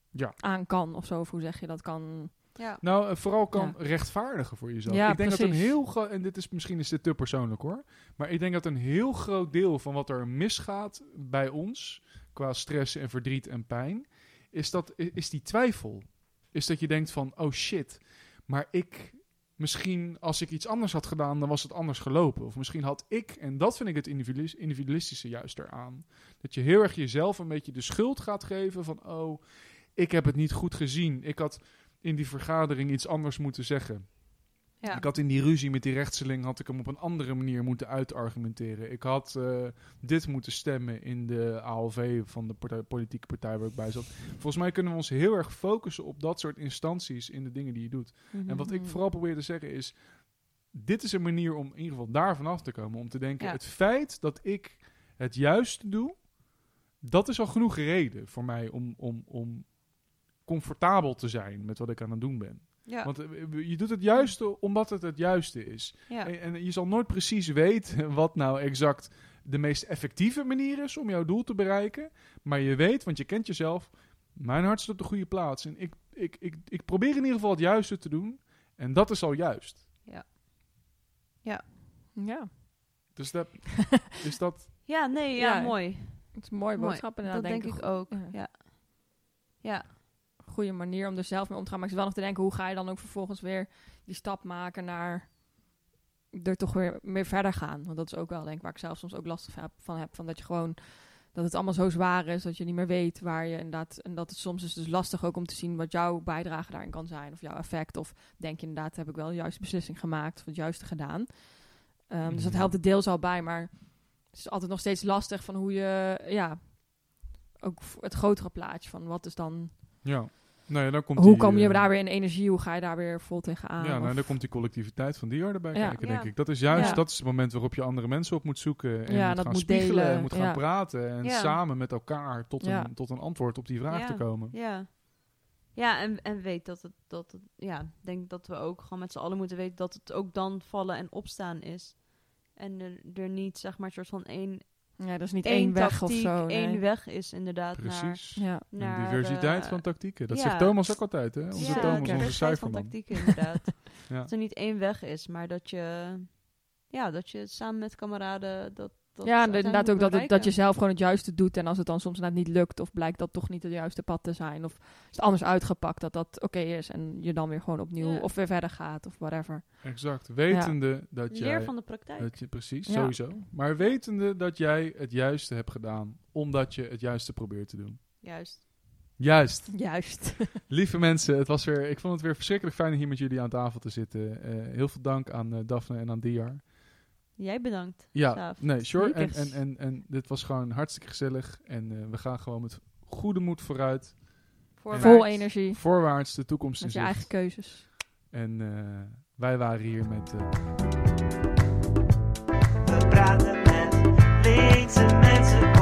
Ja. aan kan of zo. Of hoe zeg je dat kan. Ja. Nou, eh, vooral kan Ja. rechtvaardigen voor jezelf. Ja, ik denk dat een heel groot, en dit is misschien is dit te persoonlijk hoor, maar ik denk dat een heel groot deel van wat er misgaat bij ons, qua stress en verdriet en pijn, is, dat, is die twijfel. Is dat je denkt van, oh shit, maar ik, misschien als ik iets anders had gedaan, dan was het anders gelopen. Of misschien had ik, en dat vind ik het individualis- individualistische juist eraan, dat je heel erg jezelf een beetje de schuld gaat geven van, oh, ik heb het niet goed gezien. Ik had in die vergadering iets anders moeten zeggen. Ja. Ik had in die ruzie met die rechteling had ik hem op een andere manier moeten uitargumenteren. Ik had eh, dit moeten stemmen in de ALV van de partij- politieke partij waar ik bij zat. Volgens mij kunnen we ons heel erg focussen op dat soort instanties in de dingen die je doet. En wat ik Mhm. vooral probeer te zeggen is, dit is een manier om in ieder geval daar vanaf te komen. Om te denken, Ja. het feit dat ik het juiste doe, dat is al genoeg reden voor mij om, om, om comfortabel te zijn met wat ik aan het doen ben. Ja. Want eh, je doet het juiste omdat het het juiste is. ja. En, en je zal nooit precies weten wat nou exact de meest effectieve manier is om jouw doel te bereiken. Maar je weet, want je kent jezelf, mijn hart staat op de goede plaats. En ik, ik, ik, ik probeer in ieder geval het juiste te doen. En dat is al juist. Ja, Dus dat, is dat... ja, nee, ja, Ja. mooi. het is een mooie Mooi. boodschap. En Dat denk ik ook. Ja. Ja. Goede manier om er zelf mee om te gaan. Maar ik zit wel nog te denken, hoe ga je dan ook vervolgens weer die stap maken naar er toch weer meer verder gaan? Want dat is ook wel denk ik waar ik zelf soms ook last van heb, van dat je gewoon, dat het allemaal zo zwaar is, dat je niet meer weet waar je inderdaad... En dat het soms is dus lastig ook om te zien wat jouw bijdrage daarin kan zijn. Of jouw effect. Of denk je inderdaad, heb ik wel de juiste beslissing gemaakt. Of het juiste gedaan. Ehm, Dus dat Mhm. helpt het deels al bij, maar het is altijd nog steeds lastig van hoe je, ja, ook het grotere plaatje van wat is dan Ja. Dan komt hoe die, kom je eh, daar weer in energie? Hoe ga je daar weer vol tegenaan? Ja, nou, dan komt die collectiviteit van Dior erbij Ja. kijken, Ja. denk ik. Dat is juist Ja. dat is het moment waarop je andere mensen op moet zoeken. En moet dat gaan moet spiegelen, delen, en moet gaan praten. En samen met elkaar tot, een, tot een antwoord op die vraag te komen. Ja. Ja, en, en weet dat het, dat het, ja, denk dat we ook gewoon met z'n allen moeten weten dat het ook dan vallen en opstaan is. En er, er niet, zeg maar, een soort van één, ja, dat is niet één één weg tactiek, of zo. één nee. weg is inderdaad Precies. Ja. Naar... naar diversiteit eh, van tactieken. Dat ja. zegt Thomas ook altijd, hè? Onze ja, Thomas, onze diversiteit van cijferman. tactieken inderdaad. Ja. Dat er niet één weg is, maar dat je, ja, dat je samen met kameraden dat, dat ja, en inderdaad ook dat, het, dat je zelf gewoon het juiste doet. En als het dan soms net niet lukt, of blijkt dat toch niet het juiste pad te zijn, of is het anders uitgepakt dat dat oké is en je dan weer gewoon opnieuw Ja. of weer verder gaat of whatever. Exact. Wetende dat Leer jij... van de praktijk. Dat je, precies, Ja. sowieso. Maar wetende dat jij het juiste hebt gedaan, omdat je het juiste probeert te doen. Juist. Juist. Juist. Lieve mensen, het was weer, ik vond het weer verschrikkelijk fijn hier met jullie aan tafel te zitten. Eh, heel veel dank aan eh, Daphne en aan Diar. Jij bedankt. Ja, Saaf. nee, sure. En, en, en, en dit was gewoon hartstikke gezellig. En eh, we gaan gewoon met goede moed vooruit. Voorwaarts. Vol energie. Voorwaarts de toekomst in Met je zicht. eigen keuzes. En eh, wij waren hier met... eh, We praten met linkse mensen